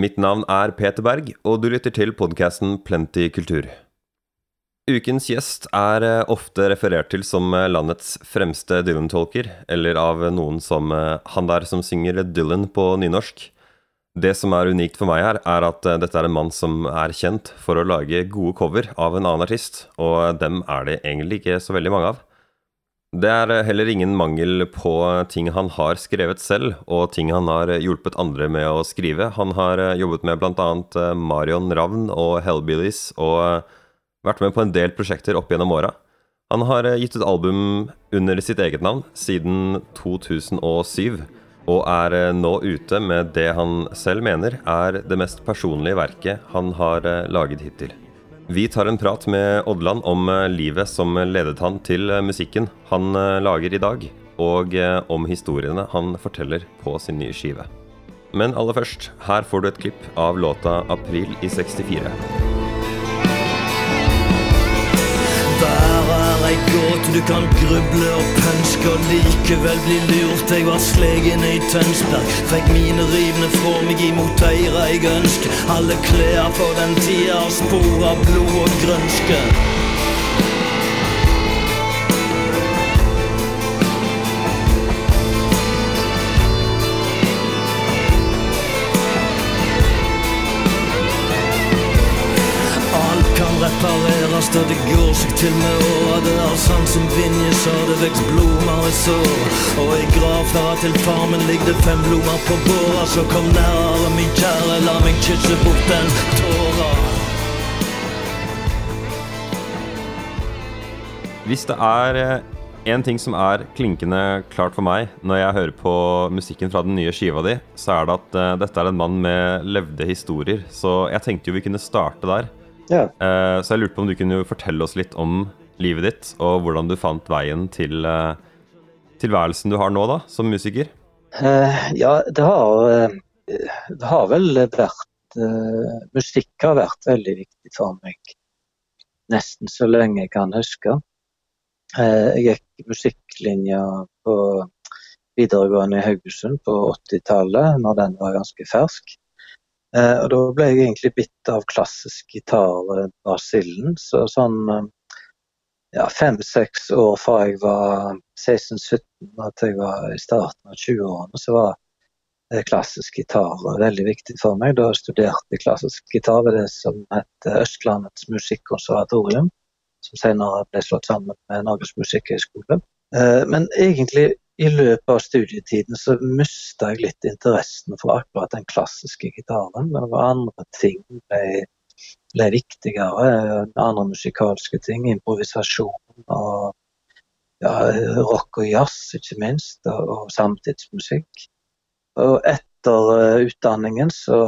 Mitt navn er Peter Berg, og du lytter til podkasten Plenty kultur. Ukens gjest er eh, ofte referert til som eh, landets fremste Dylan-tolker, eller av noen som eh, han der som synger Dylan på nynorsk. Det som er unikt for meg her, er at dette er en mann som er kjent for å lage gode cover av en annen artist, og dem er det egentlig ikke så veldig mange av. Det er heller ingen mangel på ting han har skrevet selv, og ting han har hjulpet andre med å skrive. Han har jobbet med bl.a. Eh, Marion Ravn og Hellbillies, og eh, vært med på en del prosjekter opp gjennom åra. Han har eh, gitt ut album under sitt eget navn siden 2007, og er nå ute med det han selv mener er det mest personlige verket han har laget hittil. Vi tar en prat med Odland om eh, livet som ledet han til eh, musikken han eh, lager i dag, og om historiene han forteller på sin nye skive. Men aller først, her får du et klipp av låta 'April i 64'. ei gåte du kan gruble og pønske og likevel bli lurt. Jeg var slegen i Tønsberg, fikk mine rivne fra meg imot eira jeg ønsker. Alle klær for den tida har spor av blod og grønske. Repareres da det går seg til med åra. Det er sant som Vinje så det vekst blomster i sår. Og i gravferda til farmen ligger det fem blomster på båra. Så kom nærere, min kjære, la meg kysse bort den tåra. Hvis det er eh, en ting som er klinkende klart for meg når jeg hører på musikken fra den nye skiva di, så er det at uh, dette er en mann med levde historier. Så jeg tenkte jo vi kunne starte der. Ja. Uh, så jeg lurte på om du kunne fortelle oss litt om livet ditt, og hvordan du fant veien til uh, tilværelsen du har nå, da, som musiker? Uh, ja, det har, det har vel vært Musikk har vært veldig viktig for meg nesten så lenge jeg kan huske. jeg gikk musikklinja på videregående i Haugesund på 80-tallet, når den var ganske fersk. Eh, og da ble jeg egentlig bitt av klassisk gitar-basillen. Så sånn eh, ja, fem-seks år fra jeg var 16-17 til jeg var i starten av 20-årene, så var eh, klassisk gitar veldig viktig for meg. Da studerte jeg klassisk gitar ved det som het Østlandets musikkonservatorium, som senere ble slått sammen med Norges musikkhøgskole. Men egentlig i løpet av studietiden så mista jeg litt interessen for akkurat den klassiske gitaren. Det var andre ting ble, ble viktigere. Andre musikalske ting. Improvisasjon og ja, rock og jazz, ikke minst. Og, samtidsmusikk. Og etter uh, utdanningen så,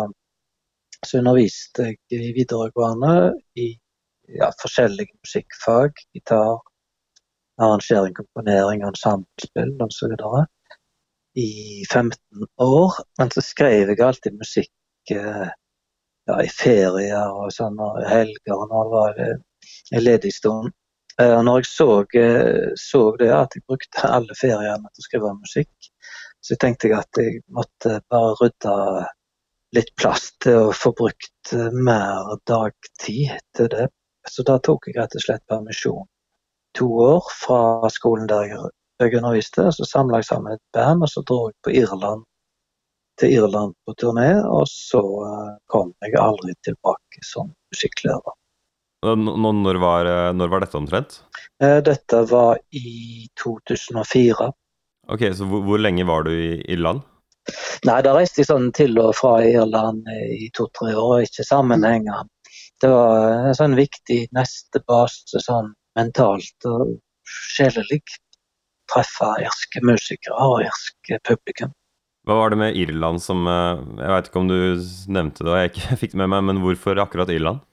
så, underviste jeg i videregående i ja, forskjellige musikkfag. Gitar, arrangering, komponering, ensemblespill osv. i 15 år. Men så skrev jeg alltid musikk eh, ja, i ferier og sånn, og helger og når det var en ledig stund. Eh, og når jeg så, eh, så, det at jeg brukte alle feriene til å skrive musikk, så tenkte jeg at jeg måtte bare rydde litt plass til å få brukt mer dagtid til det. Så da tok jeg rett og slett permisjon to år fra skolen der jeg underviste. Så samla jeg sammen et band, og så dro jeg på Irland, til Irland på turné. Og så eh, kom jeg aldri tilbake som musikklærer. Når var, når var dette omtrent? Eh, dette var i 2004. Ok, Så hvor, hvor lenge var du i Irland? Nei, da reiste jeg sånn til og fra Irland i to-tre år, ikke sammenhengende. Det var en sånn viktig neste base sånn mentalt og sjelelig treffe irske musikere og irske publikum. Hva var det med Irland som eh, Jeg vet ikke om du nevnte det og jeg ikke fikk det med meg, men hvorfor akkurat Irland?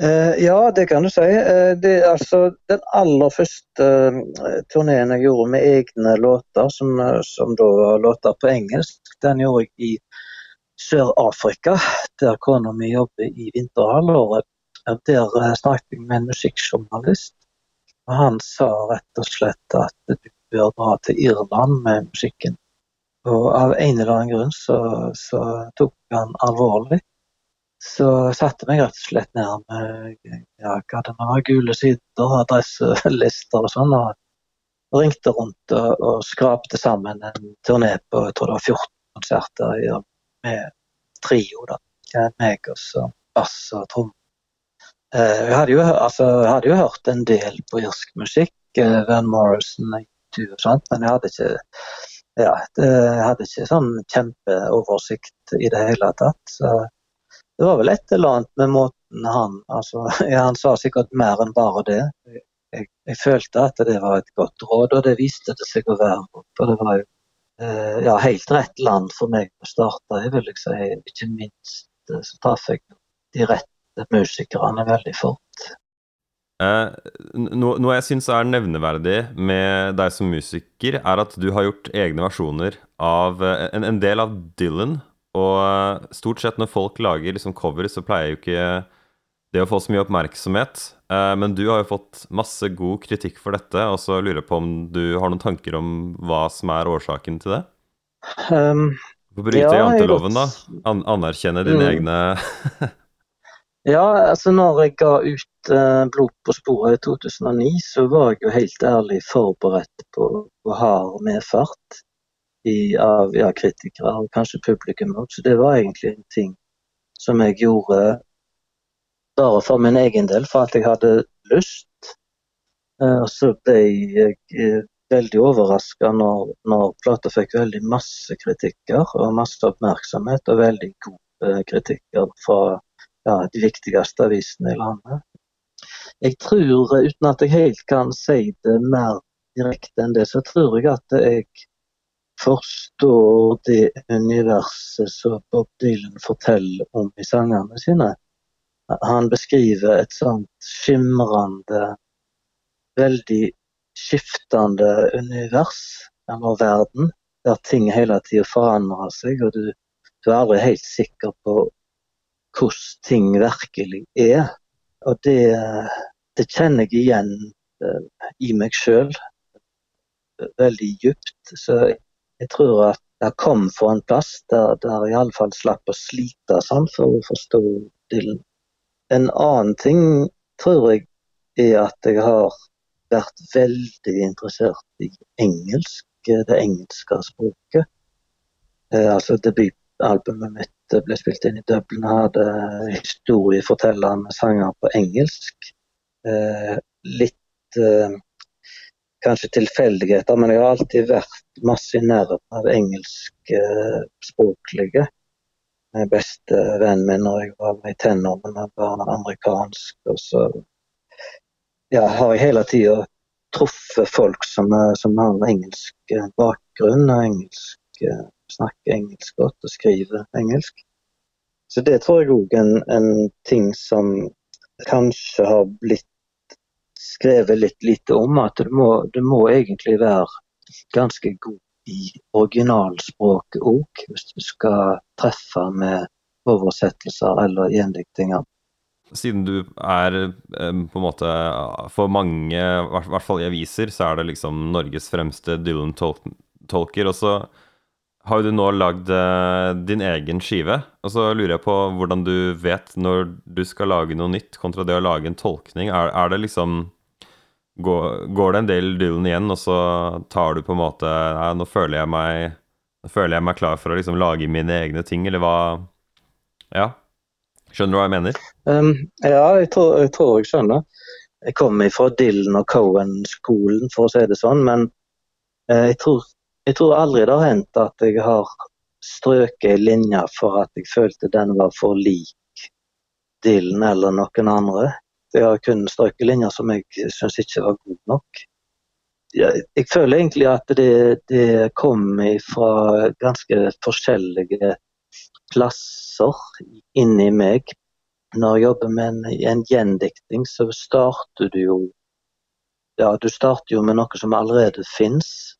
Uh, ja, det kan du si. Uh, det, altså, den aller første uh, turneen jeg gjorde med egne låter, som, som da var låter på engelsk, den gjorde jeg i Sør-Afrika, der kona mi jobber i vinterhalvåret. Der snakket jeg med en musikkjournalist han sa rett og slett at du bør dra til Irland med musikken. Og av en eller annen grunn så, så tok han alvorlig. Så satte meg rett og slett ned med ja, hva det var, gule sider, adresselister og sånn, og ringte rundt og, og skrapte sammen en turné på jeg tror det var 14 konserter med trio. da, meg og bass og tromme. Eh, jeg hadde, jo, altså, hadde jo hørt en del på irsk musikk, eh, Van Morrison og sånt, men jeg hadde ikke ja, jeg hadde ikke sånn kjempeoversikt i det hele tatt. Så det var vel et eller annet med måten han altså, ja, Han sa sikkert mer enn bare det. Jeg, jeg, følte at det var et godt råd, og det viste det seg å være. For det var jo eh, ja, helt rett land for meg å starte i, vil jeg si. Ikke minst så traff jeg de rette musikerne veldig fort. Eh, noe, noe jeg syns er nevneverdig med deg som musiker, er at du har gjort egne versjoner av eh, en, en del av Dylan. Og eh, stort sett når folk lager liksom cover, så pleier jo ikke det å få så mye oppmerksomhet. Eh, men du har jo fått masse god kritikk for dette, og så lurer jeg på om du har noen tanker om hva som er årsaken til det? Um, bryte ja, janteloven, da? An anerkjenne dine mm. egne Ja, altså når jeg ga ut uh, 'Blod på sporet' i 2009, så var jeg jo helt ærlig forberedt på, på hard medfart i, av ja, kritikere og kanskje publikum òg. Så det var egentlig en ting som jeg gjorde bare for min egen del, for at jeg hadde lyst. Uh, og så ble jeg uh, veldig overraska når, når plata fikk veldig masse kritikker og masse oppmerksomhet, og veldig gode kritikker fra ja, de viktigste avisene i landet. Jeg tror, uten at jeg helt kan si det mer direkte enn det, så tror jeg at jeg forstår det universet som Bob Dylan forteller om i sangene sine. Han beskriver et sånt skimrende, veldig skiftende univers, eller verden, der ting hele tida forandrer seg, og du, du er aldri helt sikker på hvordan ting virkelig er. Og det, det kjenner jeg igjen uh, i meg sjøl veldig djupt. Så jeg tror at jeg kom fra en plass der, der jeg iallfall slapp å slite sånn for å forstå Dylan. En annen ting tror jeg er at jeg har vært veldig interessert i engelsk, det engelske språket. Eh, altså debutalbumet mitt ble spilt inn i Dublin, hadde historiefortellende sanger på engelsk. Eh, litt eh, kanskje tilfeldigheter, men jeg har alltid vært masse i nærheten av engelskspråklige. Eh, beste venn min når jeg var i tenårene, var amerikansk. Og så ja, har jeg hele tida truffet folk som, som, har engelsk bakgrunn og engelsk snakker engelsk godt og skriver engelsk. Så det tror jeg òg er en, en, ting som kanskje har blitt skrevet litt lite om. At du må, du må egentlig være ganske god i originalspråket òg, hvis du skal treffe med oversettelser eller gjendiktinger. Siden du er på en måte For mange, i hvert fall i aviser, så er det liksom Norges fremste Dylan-tolker. Og så har du nå lagd uh, din egen skive. Og så lurer jeg på hvordan du vet når du skal lage noe nytt, kontra det å lage en tolkning. Er, er det liksom går, går, det en del Dylan igjen, og så tar du på en måte Nei, nå føler jeg meg føler jeg meg klar for å liksom lage mine egne ting, eller hva Ja. Skjønner du hva jeg mener? Um, ja, jeg tror, jeg tror, jeg skjønner. Jeg kommer fra Dylan og Cohen-skolen, for å si det sånn, men uh, jeg tror jeg tror aldri det har hendt at jeg har strøket ei linje for at jeg følte den var for lik Dylan eller noen andre. Jeg har kun strøket linjer som jeg syns ikke var gode nok. Jeg, jeg føler egentlig at det, det kommer fra ganske forskjellige plasser inni meg. Når jeg jobber med en, en gjendikting, så starter du jo Ja, du starter jo med noe som allerede fins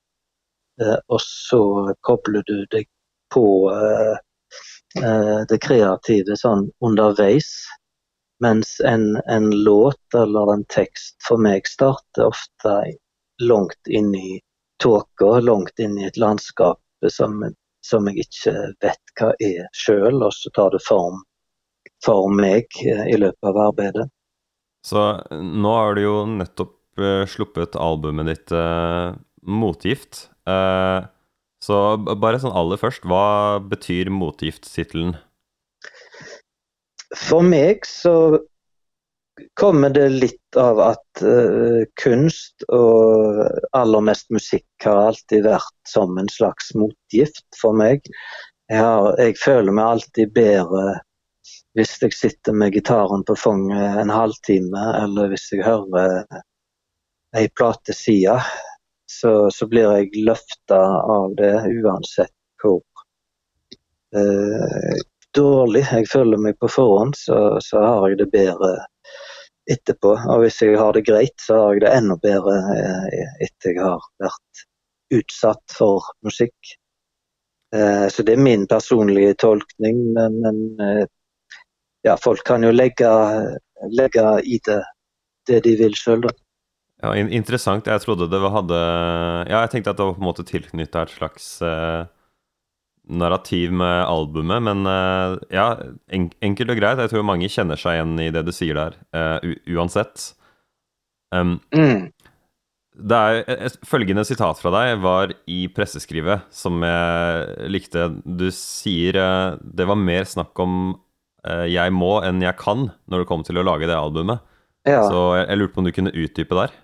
og så kobler du deg på eh, eh, det kreative sånn underveis. Mens en, en, låt eller en tekst for meg starter ofte langt inn i tåka, langt inn i et landskap som, som jeg ikke vet hva er sjøl, og så tar det form for meg eh, i løpet av arbeidet. Så nå har du jo nettopp sluppet albumet ditt 'Motgift'. Uh, så bare sånn aller først, hva betyr motgift-tittelen? For meg så kommer det litt av at uh, kunst og aller mest musikk har alltid vært som en slags motgift for meg. Jeg, har, jeg føler meg alltid bedre hvis jeg sitter med gitaren på fanget en halvtime, eller hvis jeg hører ei plateside, så, så blir jeg løfta av det uansett hvor eh, dårlig jeg føler meg på forhånd, så, så, har jeg det bedre etterpå. Og hvis jeg har det greit, så har jeg det enda bedre eh, etter jeg har vært utsatt for musikk. Eh, så det er min personlige tolkning, men, men eh, ja, folk kan jo legge, legge i det det de vil sjøl, da. Ja, Interessant. Jeg trodde det hadde Ja, jeg tenkte at det var på en måte tilknytta et slags eh, narrativ med albumet, men eh, ja, en, enkelt og greit. Jeg tror mange kjenner seg igjen i det du sier der, eh, uansett. Um, mm. Det er Følgende sitat fra deg var i presseskrivet, som jeg likte. Du sier eh, det var mer snakk om Eh, jeg må enn jeg kan når det kom til å lage det albumet. Ja. Så jeg, jeg lurte på om du kunne utdype der?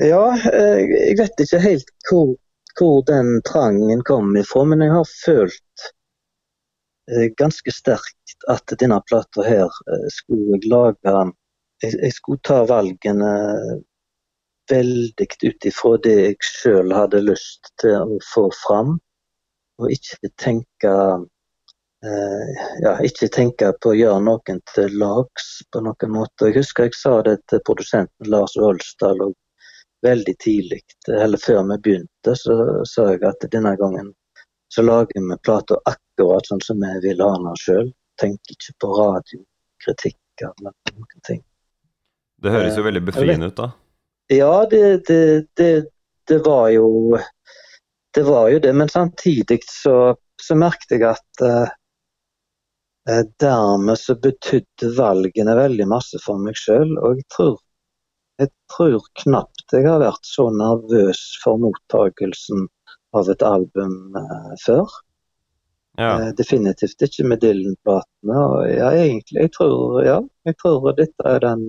Ja, eh, jeg vet ikke helt hvor, hvor den trangen kom ifra, men jeg har følt eh, ganske sterkt at denne plata her skulle jeg lage jeg, skulle ta valgene veldig ut ifra det jeg sjøl hadde lyst til å få fram, og ikke tenke Eh, ja, ikke tenke på å gjøre noen til lags på noen måte. Jeg husker jeg sa det til produsenten Lars Ølsdal veldig tidlig, eller før vi begynte, så sa jeg at denne gangen så lager vi plata akkurat sånn som vi vil ha den sjøl. Tenker ikke på radiokritikk eller noen ting. Det høres jo veldig befriende ut, da. Ja, det, det, det, det, var jo Det var jo det, men samtidig så, så merket jeg at uh, Eh, dermed så betydde valgene veldig masse for meg sjøl. Og jeg tror, jeg tror knapt jeg har vært så nervøs for mottakelsen av et album eh, før. Ja. Eh, definitivt ikke med Dylan-platene. Ja, egentlig, jeg tror, ja, jeg tror dette er den,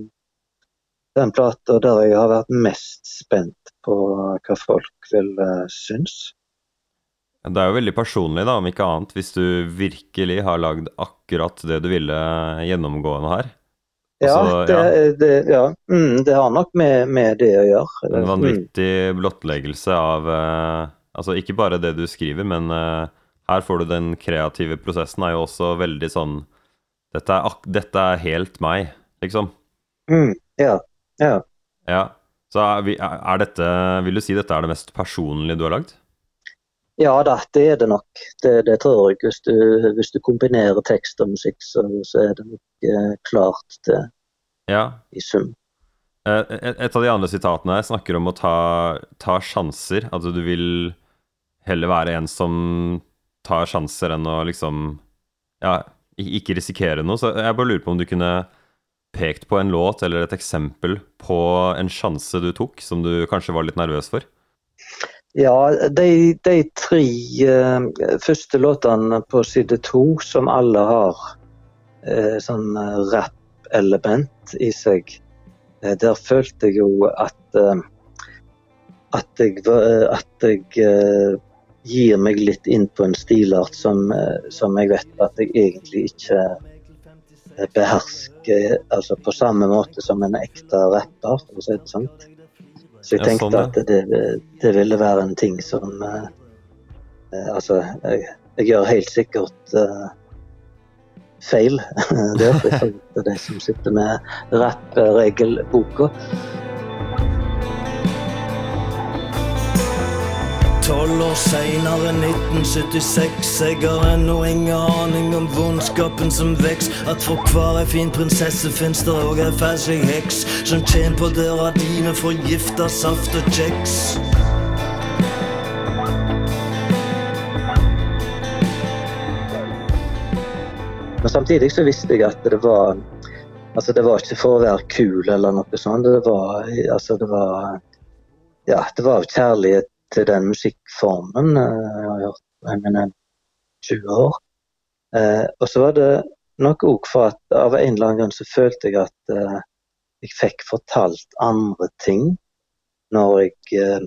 den plata der jeg har vært mest spent på hva folk vil eh, synes. Det er jo veldig personlig, da, om ikke annet, hvis du virkelig har lagd akkurat det du ville gjennomgående her. Ja, altså, det, ja. Det, ja. Mm, det, har nok med, med, det å gjøre. En vanvittig blottleggelse av eh, Altså ikke bare det du skriver, men eh, her får du den kreative prosessen er jo også veldig sånn Dette er, dette er helt meg, liksom. Mm, ja. Ja. ja. Så er, er dette Vil du si dette er det mest personlige du har lagd? Ja da, det er det nok. Det, det tror jeg. Hvis du, hvis du, kombinerer tekst og musikk, så, så er det nok eh, klart det ja. i sum. Eh, et, et, av de andre sitatene her snakker om å ta, ta sjanser. At altså, du vil heller være en som tar sjanser enn å liksom Ja, ikke risikere noe. Så jeg bare lurer på om du kunne pekt på en låt eller et eksempel på en sjanse du tok som du kanskje var litt nervøs for? Ja, de, de tre uh, første låtene på side to, som alle har uh, sånn uh, rap-element i seg, uh, der følte jeg jo at at jeg, at jeg gir meg litt inn på en stilart som, som jeg vet at jeg egentlig ikke behersker altså på samme måte som en ekte rapper, for å si det sånn. Så jeg tenkte sånn, at det, det, ville være en ting som eh, Altså, jeg, jeg, gjør helt sikkert eh, feil der, for de som sitter med rapp-regelboka. Tolv år seinere, 1976, jeg har ennå ingen aning om vondskapen som veks. At for hver ei fin prinsesse fins det òg ei fæsj heks som tjener på døra di med forgifta saft og kjeks. Men samtidig så visste jeg at det var Altså, det var ikke for å være kul eller noe sånt. Det var, altså, det var ja, det var kjærlighet til den musikkformen. Jeg har hørt Eminem 20 år. Eh, og så var det nok òg for at av en eller annen grunn så følte jeg at eh, jeg fikk fortalt andre ting når jeg, eh,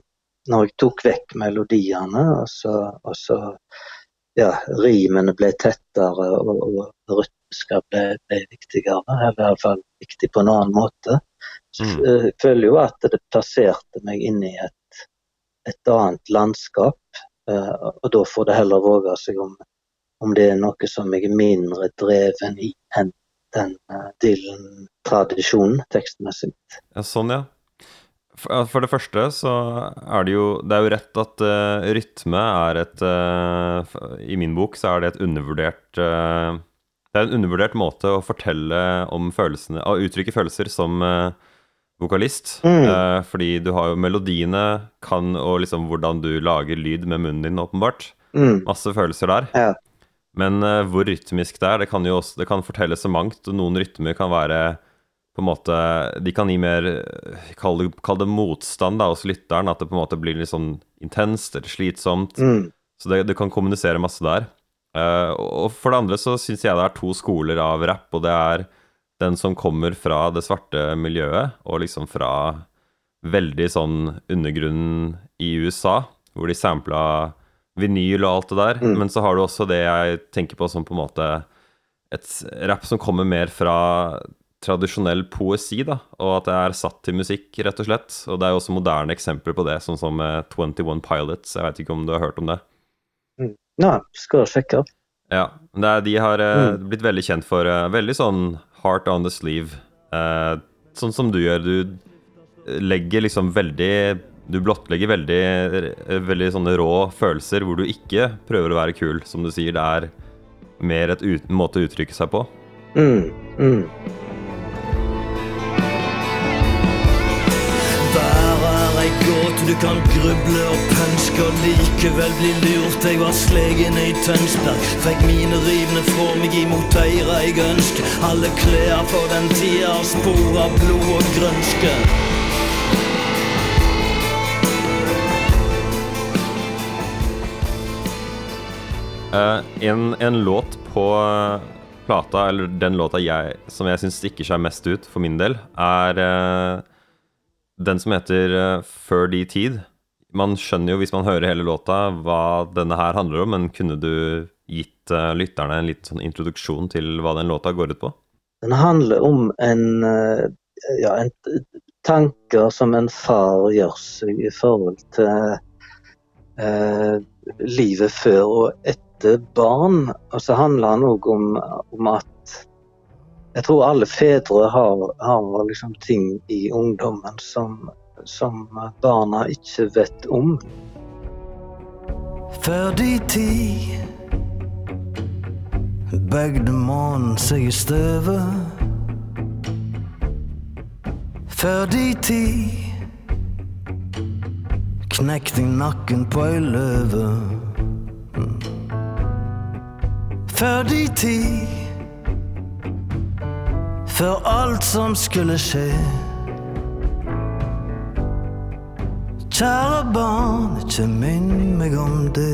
når jeg tok vekk melodiene. Og så, og så ja, rimene ble tettere, og, og rytmiske ble, ble, viktigere. Eller iallfall viktig på en annen måte. Så mm. jeg føler jo at det plasserte meg inn i et, et annet landskap. Og da får det heller våge seg om om det er noe som jeg er mindre dreven i enn den uh, Dylan-tradisjonen tekstmessig. Ja, sånn, ja. For, det første så er det jo Det er jo rett at uh, rytme er et uh, I min bok så er det et undervurdert Det er en undervurdert måte å fortelle om følelsene Å uttrykke følelser som vokalist. Mm. fordi du har jo melodiene kan, og liksom hvordan du lager lyd med munnen din, åpenbart. Mm. Masse følelser der. Ja. Men eh, hvor rytmisk det er, det kan jo også, det kan fortelle så mangt. og Noen rytmer kan være på en måte De kan gi mer Kall det, kall det motstand da, hos lytteren. At det på en måte blir litt sånn intenst eller slitsomt. Mm. Så det, du kan kommunisere masse der. Uh, og for det andre så syns jeg det er to skoler av rapp, og det er den som kommer fra det svarte miljøet, og liksom fra veldig sånn undergrunnen i USA, hvor de sampla vinyl og alt det der. Mm. Men så har du også det jeg tenker på som på en måte et rapp som kommer mer fra tradisjonell poesi, da, og at det er satt til musikk, rett og slett. Og det er jo også moderne eksempler på det, sånn som 21 Pilots. Jeg vet ikke om du har hørt om det? Mm. Nei, skal sjekke. Ja. Er, de har eh, mm. blitt veldig kjent for uh, veldig sånn heart on the sleeve. Eh, sånn som du gjør. Du legger liksom veldig du blottlegger veldig, veldig sånne rå følelser hvor du ikke prøver å være kul, som du sier. Det er mer et ut, måte å uttrykke seg på. Mm, mm. Du kan gruble og pønske og likevel bli lurt. Jeg var slegen i Tønsberg, fikk mine rivne fra meg imot eira jeg ønsker. Alle klær for den tida har spor av blod og grønske. Uh, en, en, låt på uh, plata, eller den låta jeg, som jeg syns stikker seg mest ut, for min del, er uh, den som heter Før de tid. Man skjønner jo hvis man hører hele låta hva denne her handler om, men kunne du gitt lytterne en liten sånn introduksjon til hva den låta går ut på? Den handler om en, ja, en tanker som en far gjør seg i forhold til livet før og etter barn. Og så handler han òg om, om, at jeg tror alle fedre har, har liksom ting i ungdommen som, som barna ikke vet om. Før de tid bøgde månen seg i støvet. Før de tid knekte nakken på ei løve. Før de tid. Før alt som skulle skje. Kjære barn, ikke minn meg om det.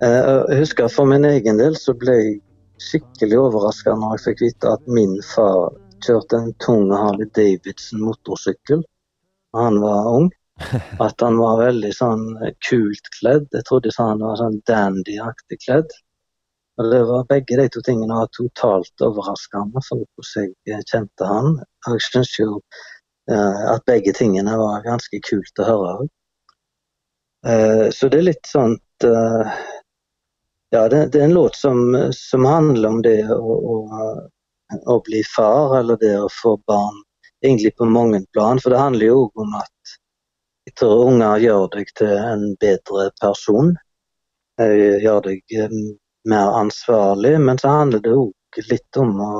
Eh, jeg husker For min egen del så ble jeg skikkelig overraska når jeg fikk vite at min far kjørte en tung Harley Davidson motorsykkel da han var ung. At han var veldig sånn kult kledd. Jeg trodde han var sånn dandy-aktig kledd. Og det var Begge de to tingene var totalt overraskende for hvordan jeg kjente han. Jeg syns jo eh, at begge tingene var ganske kult å høre òg. Eh, så det er litt sånn Ja, det, er en låt som, som handler om det å, å, å, bli far, eller det å få barn, egentlig på mange plan. For det handler jo òg om at tror unger gjør deg til en bedre person. Gjør deg eh, mer ansvarlig, men så handler det òg litt om å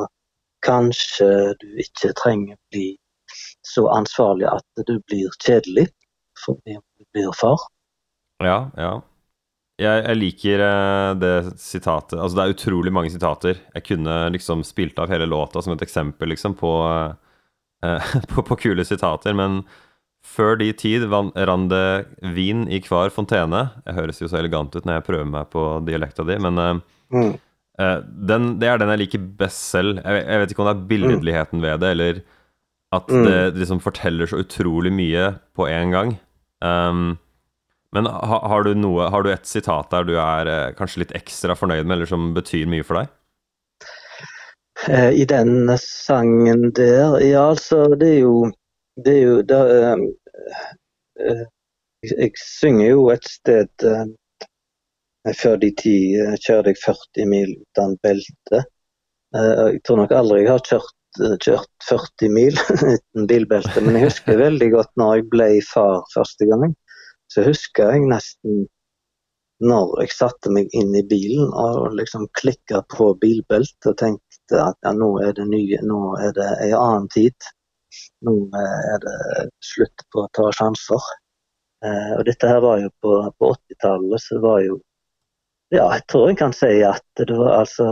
kanskje du ikke trenger bli så ansvarlig at du blir kjedelig fordi du blir far. Ja, ja. jeg, jeg liker eh, det sitatet Altså, det er utrolig mange sitater. Jeg kunne liksom spilt av hele låta som et eksempel, liksom, på, eh, på, på kule sitater, men før de tid rann det vin i hver fontene. Jeg høres jo så elegant ut når jeg prøver meg på dialekta di, men eh, Mm. uh, den, det er den jeg liker best selv. Jeg, jeg vet ikke om det er billedligheten ved det, eller at Mm. det liksom forteller så utrolig mye på en gang. Um, men ha, har du noe Har du et sitat der du er eh, kanskje litt ekstra fornøyd med, eller som betyr mye for deg? Eh, I den sangen der Ja, altså, det er jo Det er jo det, eh, eh, jeg, synger jo et sted eh, Før de ti eh, kjørte jeg 40 mil uten belte. Jeg tror nok aldri jeg har kjørt, kjørt 40 mil uten bilbelte, men jeg husker veldig godt når jeg ble far første gangen. Så husker jeg nesten når jeg satte meg inn i bilen og liksom klikka på bilbeltet og tenkte at ja, nå er det nye, nå er det en annen tid. Nå eh, er det slutt på å ta sjanser. Eh, og dette her var jo på, på 80-tallet, så var jo Ja, jeg tror jeg kan si at det var altså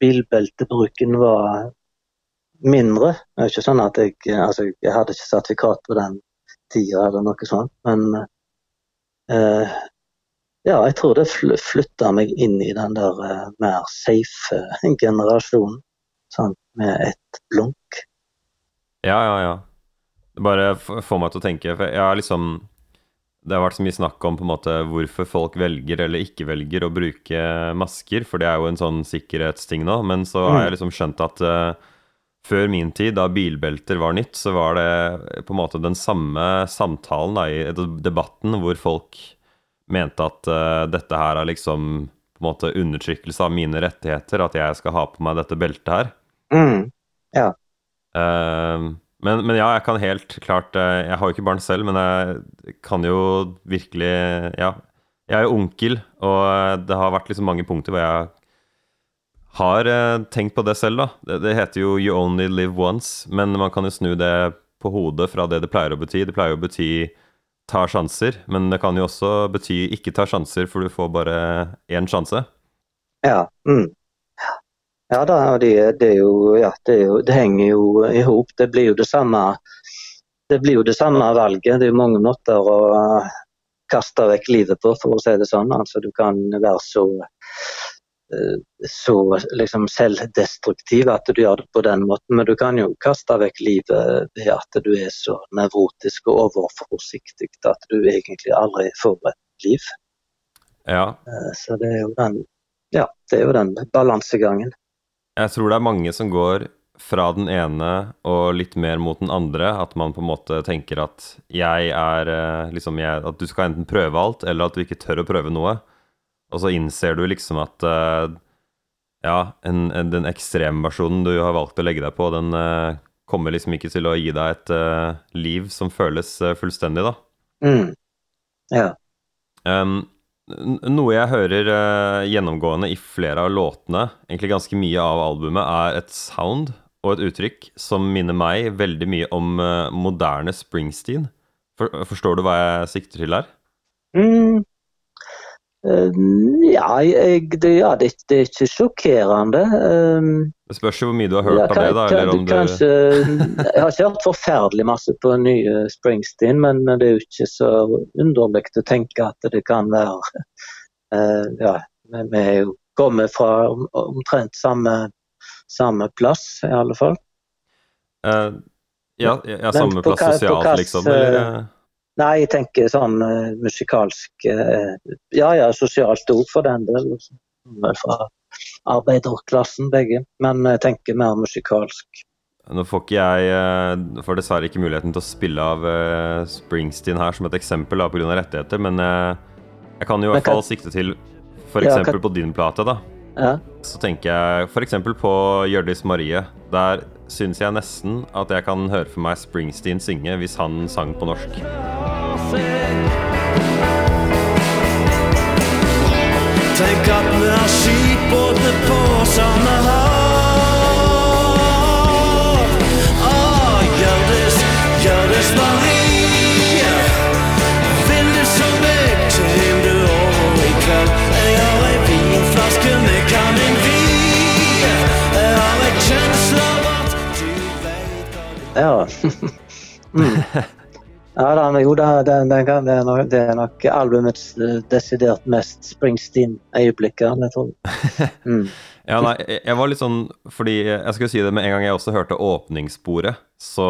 Bilbeltebruken var mindre. Det er ikke sånn at jeg Altså, jeg hadde ikke sertifikat på den tida eller noe sånt, men eh, ja, jeg tror det fl flytta meg inn i den der eh, mer safe generasjonen. Sånn, Med et blunk. Ja, ja, ja. Det bare får meg til å tenke, for jeg har liksom Det har vært så mye snakk om på en måte hvorfor folk velger eller ikke velger å bruke masker, for det er jo en sånn sikkerhetsting nå, men så har Mm. jeg liksom skjønt at uh, før min tid, da bilbelter var nytt, så var det på en måte den samme samtalen da, i debatten hvor folk mente at uh, dette her er liksom på en måte undertrykkelse av mine rettigheter, at jeg skal ha på meg dette beltet her. Mm. Eh, men, men ja, jeg kan helt klart eh, Jeg har jo ikke barn selv, men jeg kan jo virkelig Ja. Jeg er jo onkel, og eh, det har vært liksom mange punkter hvor jeg har eh, tenkt på det selv, da. Det, det heter jo 'you only live once', men man kan jo snu det på hodet fra det det pleier å bety. Det pleier å bety ta sjanser, men det kan jo også bety ikke ta sjanser, for du får bare én sjanse. Ja. Mm. Ja da, og det, det jo Ja, det, jo, det henger jo i hop. Det blir jo det samme Det blir jo det samme valget. Det er jo mange måter å kaste vekk livet på, for å si det sånn. Altså, du kan være så eh, så liksom selvdestruktiv at du gjør det på den måten, men du kan jo kaste vekk livet ved at du er så nevrotisk og overforsiktig at du egentlig aldri får et liv. Ja, Eh, Så det er jo den ja, det er jo den balansegangen. Jeg tror det er mange som går fra den ene og litt mer mot den andre. At man på en måte tenker at jeg er eh, liksom jeg, At du skal enten prøve alt, eller at du ikke tør å prøve noe. Og så innser du liksom at eh, ja, en, en, den ekstremversjonen du har valgt å legge deg på, den uh, kommer liksom ikke til å gi deg et uh, liv som føles uh, fullstendig, da. Mm. Ja. Um, noe jeg hører uh, gjennomgående i flere av låtene, egentlig ganske mye av albumet, er et sound og et uttrykk som minner meg veldig mye om uh, moderne Springsteen. For, forstår du hva jeg sikter til her? Mm. Eh, ja, jeg, det, ja det, det er ikke sjokkerende. Um, Det spørs jo hvor mye du har hørt ja, av det, da, kan- eller om du kanskje, Jeg har ikke hørt forferdelig masse på nye Springsteen, men det er jo ikke så underlig å tenke at det kan være eh, Ja, vi er jo kommet fra omtrent samme, samme plass, i alle fall. Eh, Ja, ja samme plass sosialt, liksom? Eller, eh? Nei, jeg tenker sånn uh, musikalsk uh, Ja ja, sosialt òg, for den del. Liksom. Fra arbeiderklassen begge, men jeg tenker mer musikalsk. Nå får ikke jeg eh, får dessverre ikke muligheten til å spille av Springsteen her som et eksempel pga. rettigheter, men jeg kan jo i hvert fall sikte til f.eks. Ja, kan- på din plate, da. Ja. Så tenker jeg f.eks. på Hjørdis Marie. Der syns jeg nesten at jeg kan høre for meg Springsteen synge hvis han sang på norsk. Tenk at vi har skipbåtene på samme mm. Ja da, jo, det, den gang, det, er nok, det er nok albumets eh, desidert mest Springsteen-øyeblikker, det tror jeg. Mm. ja, nei, jeg var litt sånn Fordi jeg skulle si det med en gang jeg også hørte åpningssporet, så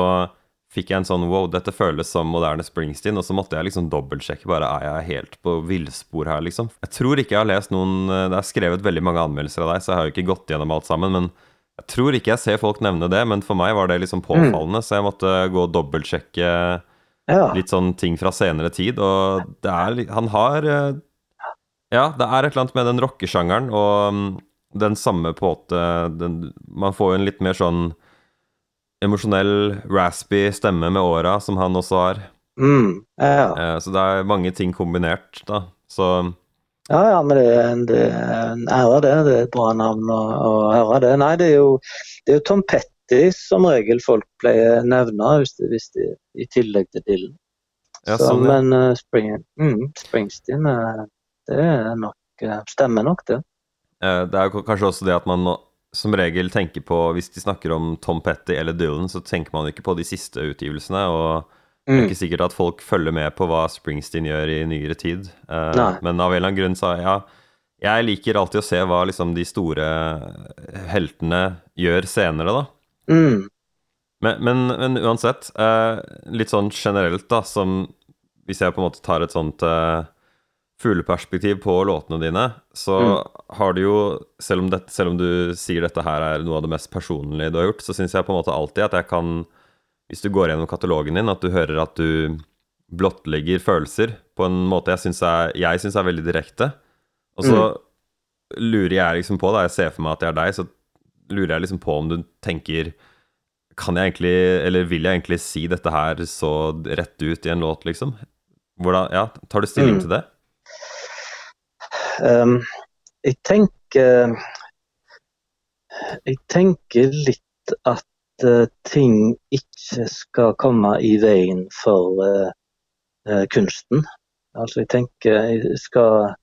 fikk jeg en sånn wow, dette føles som moderne Springsteen, og så måtte jeg liksom dobbeltsjekke bare er jeg helt på villspor her, liksom. Jeg tror ikke jeg har lest noen eh, Det er skrevet veldig mange anmeldelser av deg, så jeg har jo ikke gått gjennom alt sammen, men jeg tror ikke jeg ser folk nevne det, men for meg var det liksom påfallende, mm. så jeg måtte gå og dobbeltsjekke ja. Litt sånn ting fra senere tid. Og det er Han har eh, Ja, det er et eller annet med den rockesjangeren og mm, den samme på en Man får jo en litt mer sånn emosjonell, raspy stemme med åra, som han også har. Mm, ja. Eh, så det er mange ting kombinert, da. Så ja, ja, men det det er en ære, det. Det er et bra navn å, å høre det. Nei, det er jo, det er jo Tom Petty som regel folk pleier nevne, hvis de, hvis de, i tillegg til Dylan. Ja, så, sånn, ja. Men uh, Spring, mm, Springsteen, uh, det er nok, uh, stemmer nok, det. det er kanskje også det at man som regel tenker på Hvis de snakker om Tom Petty eller Dylan, så tenker man ikke på de siste utgivelsene. og det er mm. ikke sikkert at folk følger med på hva Springsteen gjør i nyere tid. men av en eller annen grunn så ja, jeg liker alltid å se hva liksom de store heltene gjør senere, da. Mm. Men, men, men, uansett, uh, litt sånn generelt, da, som Hvis jeg på en måte tar et sånt uh, fugleperspektiv på låtene dine, så mm. har du jo selv om, det, selv om, du sier dette her er noe av det mest personlige du har gjort, så syns jeg på en måte alltid at jeg kan Hvis du går gjennom katalogen din, at du hører at du blottlegger følelser på en måte jeg syns er, er, veldig direkte. Og så mm. lurer jeg liksom på, da jeg ser for meg at det er deg, så lurer jeg liksom på om du tenker Kan jeg egentlig, eller vil jeg egentlig si dette her så rett ut i en låt, liksom? Hvordan, ja, Tar du stilling mm. til det? Um, jeg tenker Jeg tenker litt at ting ikke skal komme i veien for uh, uh, kunsten. Altså, jeg tenker jeg skal,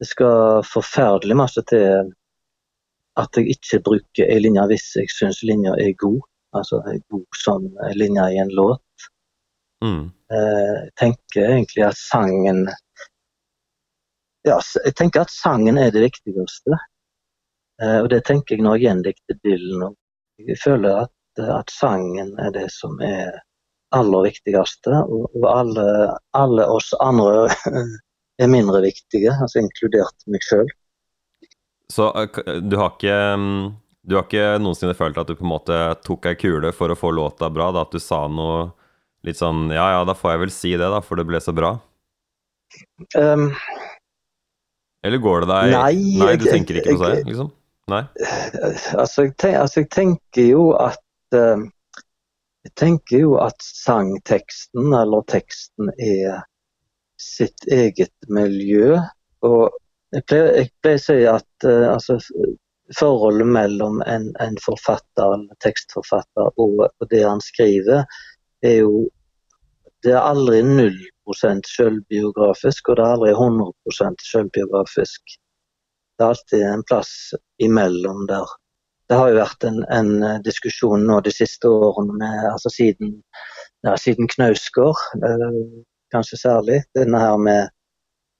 det skal forferdelig masse til at jeg ikke bruker ei linje hvis jeg syns linja er god. Altså er god som linje i en låt. Mm. Eh, jeg tenker egentlig at sangen Ja, jeg tenker at sangen er det viktigste. Eh, og det tenker jeg når jeg gjendikter Dylan. Jeg føler at, at, sangen er det som er aller viktigste. Og, og alle, alle, oss andre er mindre viktige, altså inkludert meg sjøl. Så eh, du har ikke mm, du har ikke noensinne følt at du på en måte tok ei kule for å få låta bra? Da, at du sa noe litt sånn Ja ja, da får jeg vel si det, da, for det ble så bra? Um, Eller går det deg Nei, nei du tenker ikke på det, liksom? Nei? Altså, jeg, tenker, altså, jeg tenker jo at Jeg tenker jo at sangteksten, eller teksten, er sitt eget miljø. Og jeg pleier, jeg pleier å si at uh, altså, forholdet mellom en, en, forfatter, en tekstforfatter, og, og, det han skriver, er jo Det er aldri 0 selvbiografisk, og det er aldri 100% selvbiografisk. Det er alltid en plass imellom der. Det har jo vært en, en diskusjon nå de siste årene, med, altså siden, ja, siden Knausgård, eh, kanskje særlig. Denne her med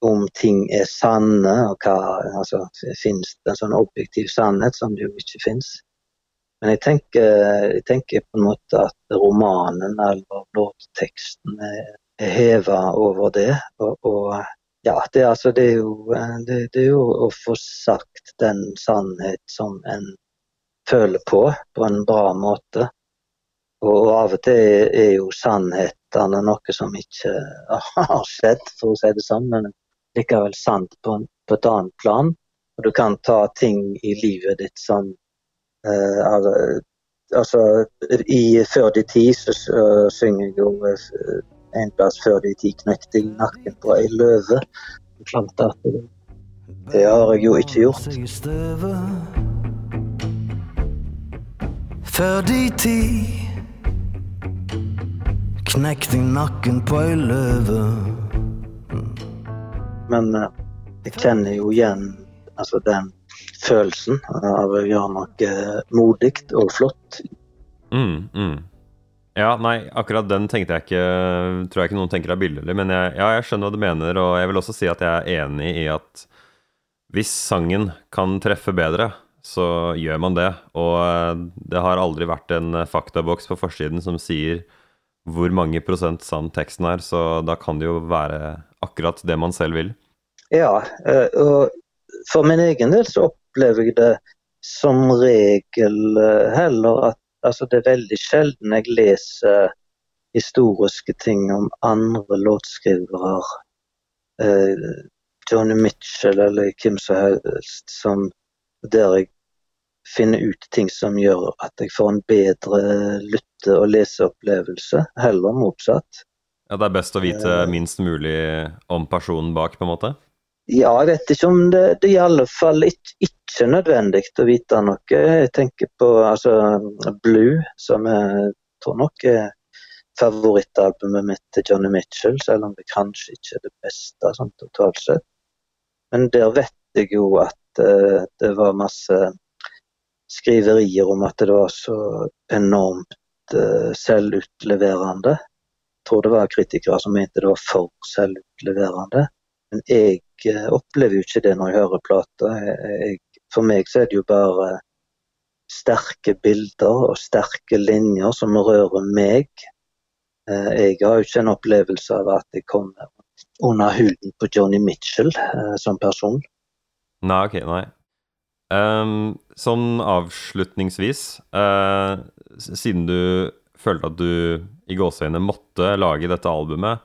om ting er sanne, og hva altså, Finnes det en sånn objektiv sannhet som det jo ikke finnes? Men jeg tenker, jeg tenker, på en måte at romanen eller låtteksten er, heva over det. Og, og ja, det, altså, det, er jo, det, det, er jo å få sagt den sannhet som en føler på, på en bra måte. Og av og til er jo sannhetene noe som ikke har skjedd, for å si det sånn. Men likevel sant på, på, et annet plan. Og du kan ta ting i livet ditt som uh, Altså, i Før de ti så uh, synger jeg jo uh, en plass før de ti knekte jeg nakken på ei løve. Klart at det, det har jeg jo ikke gjort. Før de ti Knekk jeg nakken på ei løve. Men eh, jeg kjenner jo igjen altså den følelsen av å gjøre noe modig og flott. Mm, mm. Ja, nei, akkurat den tenkte jeg ikke Tror jeg ikke noen tenker er billedlig, men jeg, ja, jeg skjønner hva du mener, og jeg vil også si at jeg er enig i at hvis sangen kan treffe bedre, så gjør man det. Og eh, det har aldri vært en faktaboks på forsiden som sier hvor mange prosent sann teksten er, så da kan det jo være akkurat det man selv vil. Ja, eh, og for min egen del så opplever jeg det som regel eh, heller at altså det er veldig sjelden jeg leser historiske ting om andre låtskrivere. Eh, Johnny Mitchell eller hvem som helst, som, der jeg finne ut ting som gjør at jeg får en bedre lytte- og leseopplevelse, heller motsatt. Ja, Det er best å vite uh, minst mulig om personen bak, på en måte? Ja, jeg vet ikke om det, det er i alle fall ikke, ikke nødvendig å vite noe. Jeg tenker på altså, Blue, som jeg tror nok er favorittalbumet mitt til Johnny Mitchell, selv om det kanskje ikke er det beste sånn totalt sett. Men der vet jeg jo at uh, det var masse skriverier om at det var så enormt uh, selvutleverende. Jeg tror det var kritikere som mente det var for selvutleverende. Men jeg uh, opplever jo ikke det når jeg hører plata. For meg så er det jo bare sterke bilder og sterke linjer som rører meg. Uh, jeg har jo ikke en opplevelse av at jeg kommer under huden på Johnny Mitchell som person. Nei, ok, nei. Um, sånn avslutningsvis, uh, siden du følte at du i gåseøynene måtte lage dette albumet,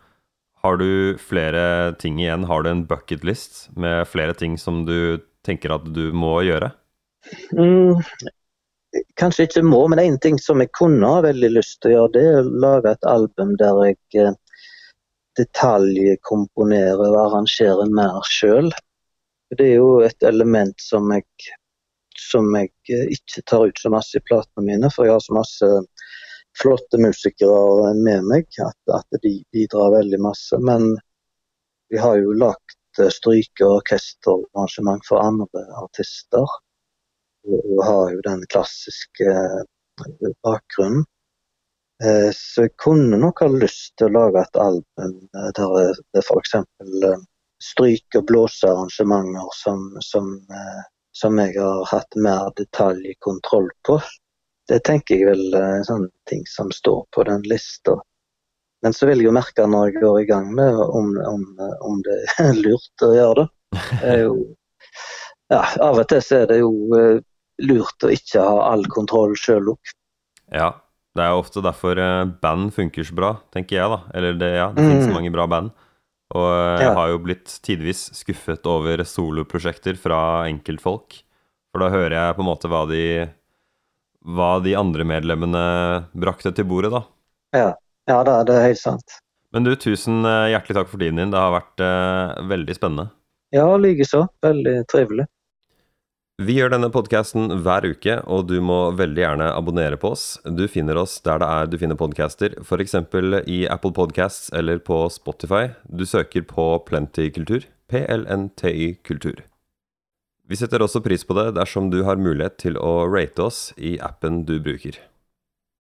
har du flere ting igjen? Har du en bucketlist med flere ting som du tenker at du må gjøre? Mm, kanskje ikke må, men én ting som jeg kunne ha veldig lyst til å gjøre, det er å lage et album der jeg eh, detaljkomponerer og arrangerer mer sjøl. Det er jo et element som jeg, som jeg eh, ikke tar ut så masse i platene mine, for jeg har så masse flotte musikere med meg at, at de bidrar veldig masse. Men vi har jo lagt stryker, stryke- og orkesterarrangement for andre artister. Og har jo den klassiske eh, bakgrunnen. Så jeg kunne nok ha lyst til å lage et album der det f.eks stryk- og blåsearrangementer som, som, eh, som, jeg har hatt mer detaljkontroll på. Det tenker jeg vel er eh, sånne ting som står på den lista. Men så vil jeg jo merke når jeg går i gang med om, om, om det er lurt å gjøre det. det jo, ja, av og til så er det jo eh, lurt å ikke ha all kontroll sjøl òg. Ja, det er jo ofte derfor band funker så bra, tenker jeg da. Eller det, ja, det mm. finnes mange bra band. Og jeg ja. har jo blitt tidvis skuffet over soloprosjekter fra enkeltfolk. For da hører jeg på en måte hva de, hva de andre medlemmene brakte til bordet, da. Ja, ja det, er helt sant. Men du, tusen eh, hjertelig takk for tiden din. Det har vært uh, veldig spennende. Ja, likeså. Veldig trivelig. Vi gjør denne podkasten hver uke, og du må veldig gjerne abonnere på oss. Du finner oss der det er du finner podcaster, f.eks. i Apple Podcasts eller på Spotify. Du søker på Plenty Kultur. PLNTY Kultur. Vi setter også pris på det dersom du har mulighet til å rate oss i appen du bruker.